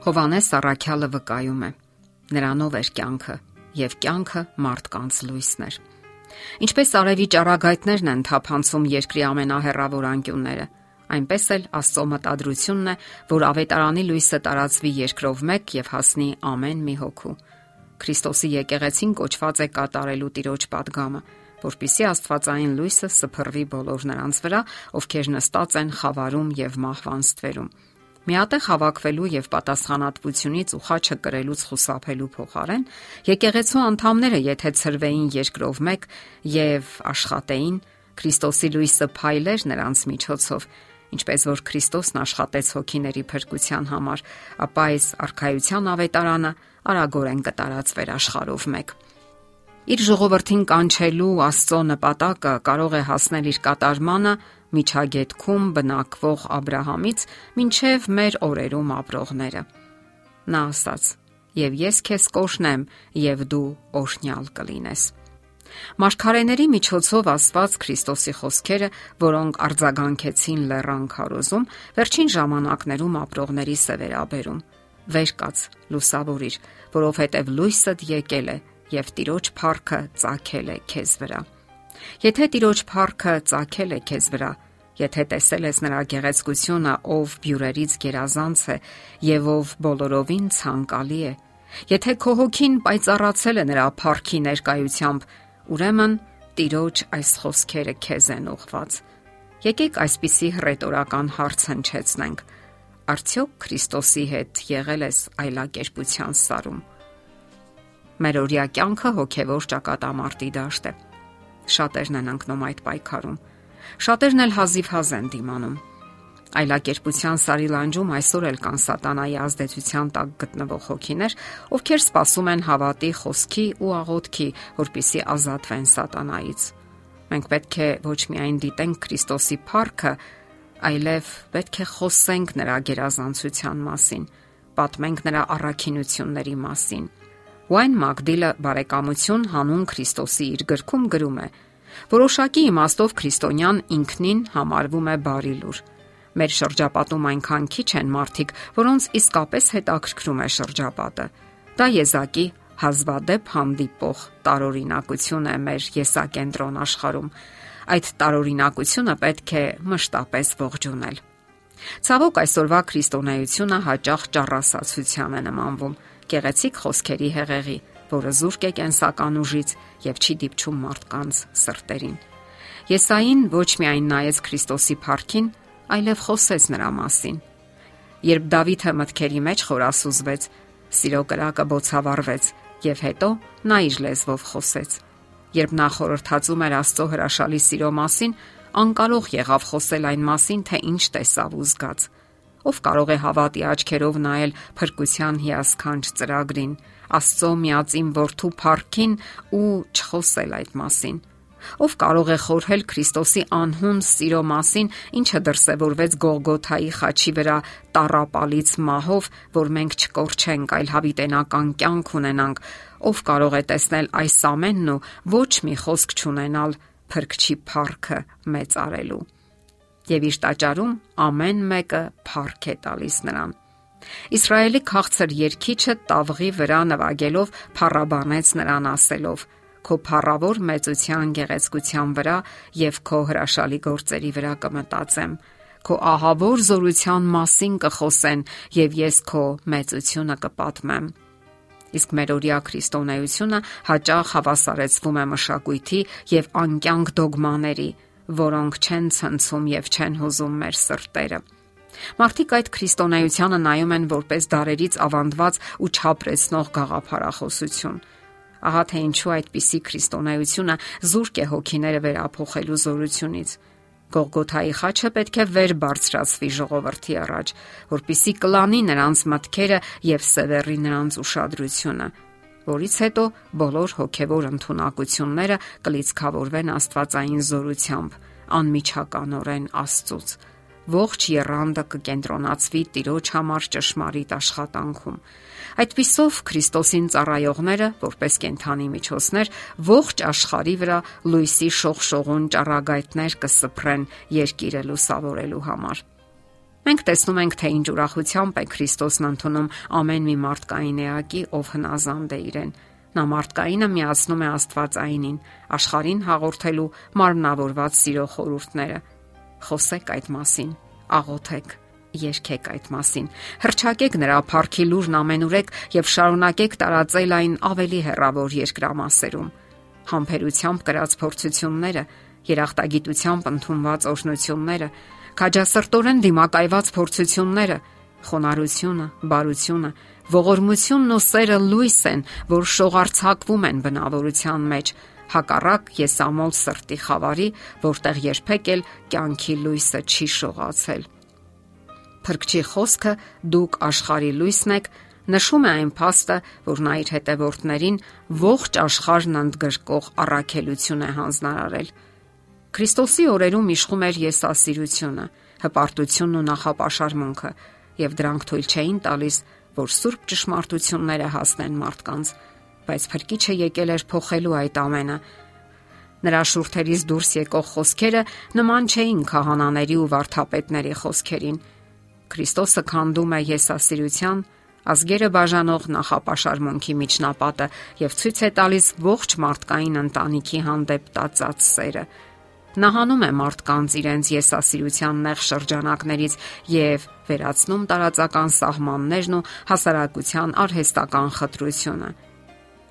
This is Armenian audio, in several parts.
Հովանես Սարաքյալը վկայում է. Նրանով էր կյանքը, եւ կյանքը մարդկանց լույսն էր։ Ինչպես արևի ճառագայթներն են թափանցում երկրի ամենահեռավոր անկյունները, այնպես էլ Աստծո մտադրությունն է, որ ավետարանի լույսը տարածվի երկրով մեկ եւ հասնի ամեն մի հոգու։ Քրիստոսի եկեղեցին կոչված է կատարելու Տիրոջ падգամը, որբիսի Աստվածային լույսը սփռվի բոլոր նրանց վրա, ովքեր նստած են խավարում եւ մահվան ստվերում։ Միատեղ հավաքվելու եւ պատասխանատվությունից ու խաչը կրելուց խուսափելու փոխարեն եկեղեցու անդամները եթե ծրվեին երկրով մեկ եւ աշխատեին Քրիստոսի լույսը փայլեր նրանց միջոցով ինչպես որ Քրիստոսն աշխատեց հոգիների փրկության համար, ապա այս արխայության ավետարանը արագորեն կտարածվեր աշխարհով մեկ։ Իր ժողովրդին կանչելու Աստծո նպատակը կարող է հասնել իր կատարմանը միջագետքում բնակվող Աբ รา համից մինչև մեր օրերում ապրողները։ Նա ասաց. «Եվ ես քեզ կօշնեմ, եւ դու օրհնյալ կլինես»։ Մարգարեների միջոցով ասված Քրիստոսի խոսքերը, որոնք արձագանքեցին լեռան քարոզում, վերջին ժամանակներում ապրողների սևերաբերում։ Վեր կաց, լուսավորիր, որովհետև լույսդ եկել է եւ Տիրոջ փառքը ծագել է քեզ վրա։ Եթե Տիրոջ փառքը ծագել է քեզ վրա, եթե տեսել ես նրա գեղեցկությունը, ով բյուրերից գերազանց է եւ ով բոլորովին ցանկալի է, եթե քո հոգին պայծառացել է նրա փառքի ներկայությամբ, ուրեմն Տիրոջ այս խոսքերը քեզ են ուղված։ Եկեք այսպիսի հռետորական հարց հնչեցնենք. Արդյոք Քրիստոսի հետ եղել ես այլակերպության սարում։ Մեր օրյա կյանքը հոգևոր ճակատամարտի դաշտ է Շատերն են ընկնում այդ պայքարում։ Շատերն էլ հազիվհազ են դիմանում։ Այլակերպության սարի լանջում այսօր էլ կան սատանայի ազդեցության տակ գտնվող հոգիներ, ովքեր սпасում են հավատի խոսքի ու աղոթքի, որpիսի ազատվեն սատանայից։ Մենք պետք է ոչ միայն դիտենք Քրիստոսի փառքը, այլև պետք է խոսենք նրա գերազանցության մասին, պատմենք նրա առաքինությունների մասին Wayne Magdile բարեկամություն հանուն Քրիստոսի իր գրքում գրում է. Որոշակի իմաստով քրիստոնյան ինքնին համարվում է բարի լուր։ Մեր շրջապատում այնքան քիչ են մարդիկ, որոնց իսկապես հետաքրքրում է շրջապատը։ Դա եզակի հազվադեպ հանդիպող տարօրինակություն է մեր եսակենտրոն աշխարհում։ Այդ տարօրինակությունը պետք է մշտապես ողջունել։ Ցավոք այսօրվա քրիստոնեությունը հաճախ ճառասացության է նմանվում գեղեցիկ խոսքերի հեղեղի, որը զուրկ է կենսական ուժից եւ չի դիպչում մարդկանց սրտերին։ Եսային ոչ միայն նայեց Քրիստոսի փառքին, այլև խոսեց նրա մասին։ Երբ Դավիթը մտքերի մեջ խորասուզվեց, սիրո կրակը բոցավառվեց եւ հետո նա իր լեզվով խոսեց։ Երբ նա խորհրդածում էր Աստծո հրաշալի սիրո մասին, անկարող եղավ խոսել այն մասին, թե ինչ տեսավ ու զգաց։ Ով կարող է հավատի աչքերով նայել փրկության հիասքանչ ծրագրին, Աստծո միածին որդու փառքին ու չխոսել այդ մասին։ Ով կարող է խորհել Քրիստոսի անհուն սիրո մասին, ինչը դրսևորվեց Գողգոթայի խաչի վրա տարապալից մահով, որ մենք չկորչենք, այլ հավիտենական կյանք ունենանք։ Ով կարող է տեսնել այս ամենն ու ոչ մի խոսք չունենալ փրկչի փառքը մեծարելու եւ իր տաճարում ամեն մեկը փառք է տալիս նրան։ Իսրայելի քաղցր երկիչը տավղի վրա նվագելով փառաբանեց նրան ասելով. Քո փառավոր մեծության գեղեցկության վրա եւ քո հրաշալի գործերի վրա կմտածեմ քո ահավոր զորության մասին կխոսեն եւ ես քո մեծությունը կպատմեմ։ Իսկ մեր օրյա քրիստոնեությունը հաճախ հավասարեցվում է մշակույթի եւ անկյանք դոգմաների, որոնք չեն ցնցում եւ չեն հուզում մեր սրտերը։ Մարդիկ այդ քրիստոնեությանը նայում են որպես դարերից ավանդված ու չափրեցնող գաղափարախոսություն։ Ահա թե ինչու այդպիսի քրիստոնեությունը զուրկ է հոգիները վերափոխելու զորությունից։ Գողգոթայի խաչը պետք է վեր բարձրացվի ժողովրդի առաջ, որpիսի կլանի նրանց մտքերը եւ սևեռի նրանց ուշադրությունը որից հետո բոլոր հոգևոր ընտունակությունները կլիցքավորվեն Աստվածային զորությամբ, անմիջականորեն Աստծուց։ Ողջ երանդը կկենտրոնացվի Տիրոջ համար ճշմարիտ աշխատանքում։ Այդպիսով Քրիստոսին ծառայողները, որպես կենթանի միջոցներ, ողջ աշխարի վրա լույսի շողշողուն ճառագայթներ կսփռեն երկիրը լուսավորելու համար։ Մենք տեսնում ենք, թե ինչ ուրախությամբ է Քրիստոսն ընդունում. Ամեն մի մարդկային էակի, ով հնազանդ է իրեն։ Նա մարդկայինը միացնում է Աստվածայինին, աշխարհին հաղորդելու մարմնավորված սիրո խորհուրդները։ Խոսեք այդ մասին, աղոթեք, երկեք այդ մասին։ Հրճակեք նրա փառքի լուրն ամենուրեք եւ շարունակեք տարածել այն ավելի հեռավոր երկրամասերում։ Համբերությամբ կրած փորձությունները, երախտագիտությամբ ընդունված օրհնությունները, քաջասրտորեն դիմակայված փորձությունները, խոնարհությունը, բարությունը, ողորմությունն ու սերը լույս են, որ շողարցակվում են բնավորության մեջ, հակառակ եսամոլ սրտի խավարի, որտեղ երբեք էլ կյանքի լույսը չի շողացել։ Փրկչի խոսքը դուք աշխարի լույսն եք նշում է այն փաստը, որ նա իր հետևորդներին ողջ աշխարհն ընդգրկող առաքելություն է հանձնարարել։ Քրիստոսի օրերում իշխում էր եսասիրությունը, հպարտությունն ու նախապաշարմունքը, եւ դրանք թույլ չէին տալիս, որ սուրբ ճշմարտությունները հասնեն մարդկանց, բայց Փրկիչը եկել էր փոխելու այդ ամենը։ Նրա շուրթերից դուրս եկող խոսքերը նման չէին քահանաների ու վարդապետների խոսքերին։ Քրիստոսը քանդում է եսասիրության, ազգերը բաժանող նախապաշարմունքի միջնապատը եւ ցույց է տալիս ողջ մարդկային ընտանիքի հանդեպ տածած սերը։ Նա հանում է մարդկանց իրենց եսասիրության նեղ շրջանակներից եւ վերացնում տարածական սահմաններն ու հասարակության արհեստական խտրությունը։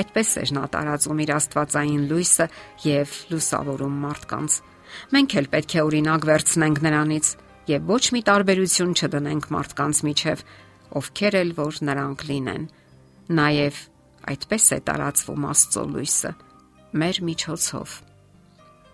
Այդպես էր նա տարածում իր աստվածային լույսը եւ լուսավորում մարդկանց։ Մենք էլ պետք է օրինակ վերցնենք նրանից եւ ոչ մի տարբերություն չդնենք մարդկանց միջև, ովքեր էլ որ նրանք լինեն։ Նաեւ այդպես է տարածվում Աստծո լույսը մեր միջոցով։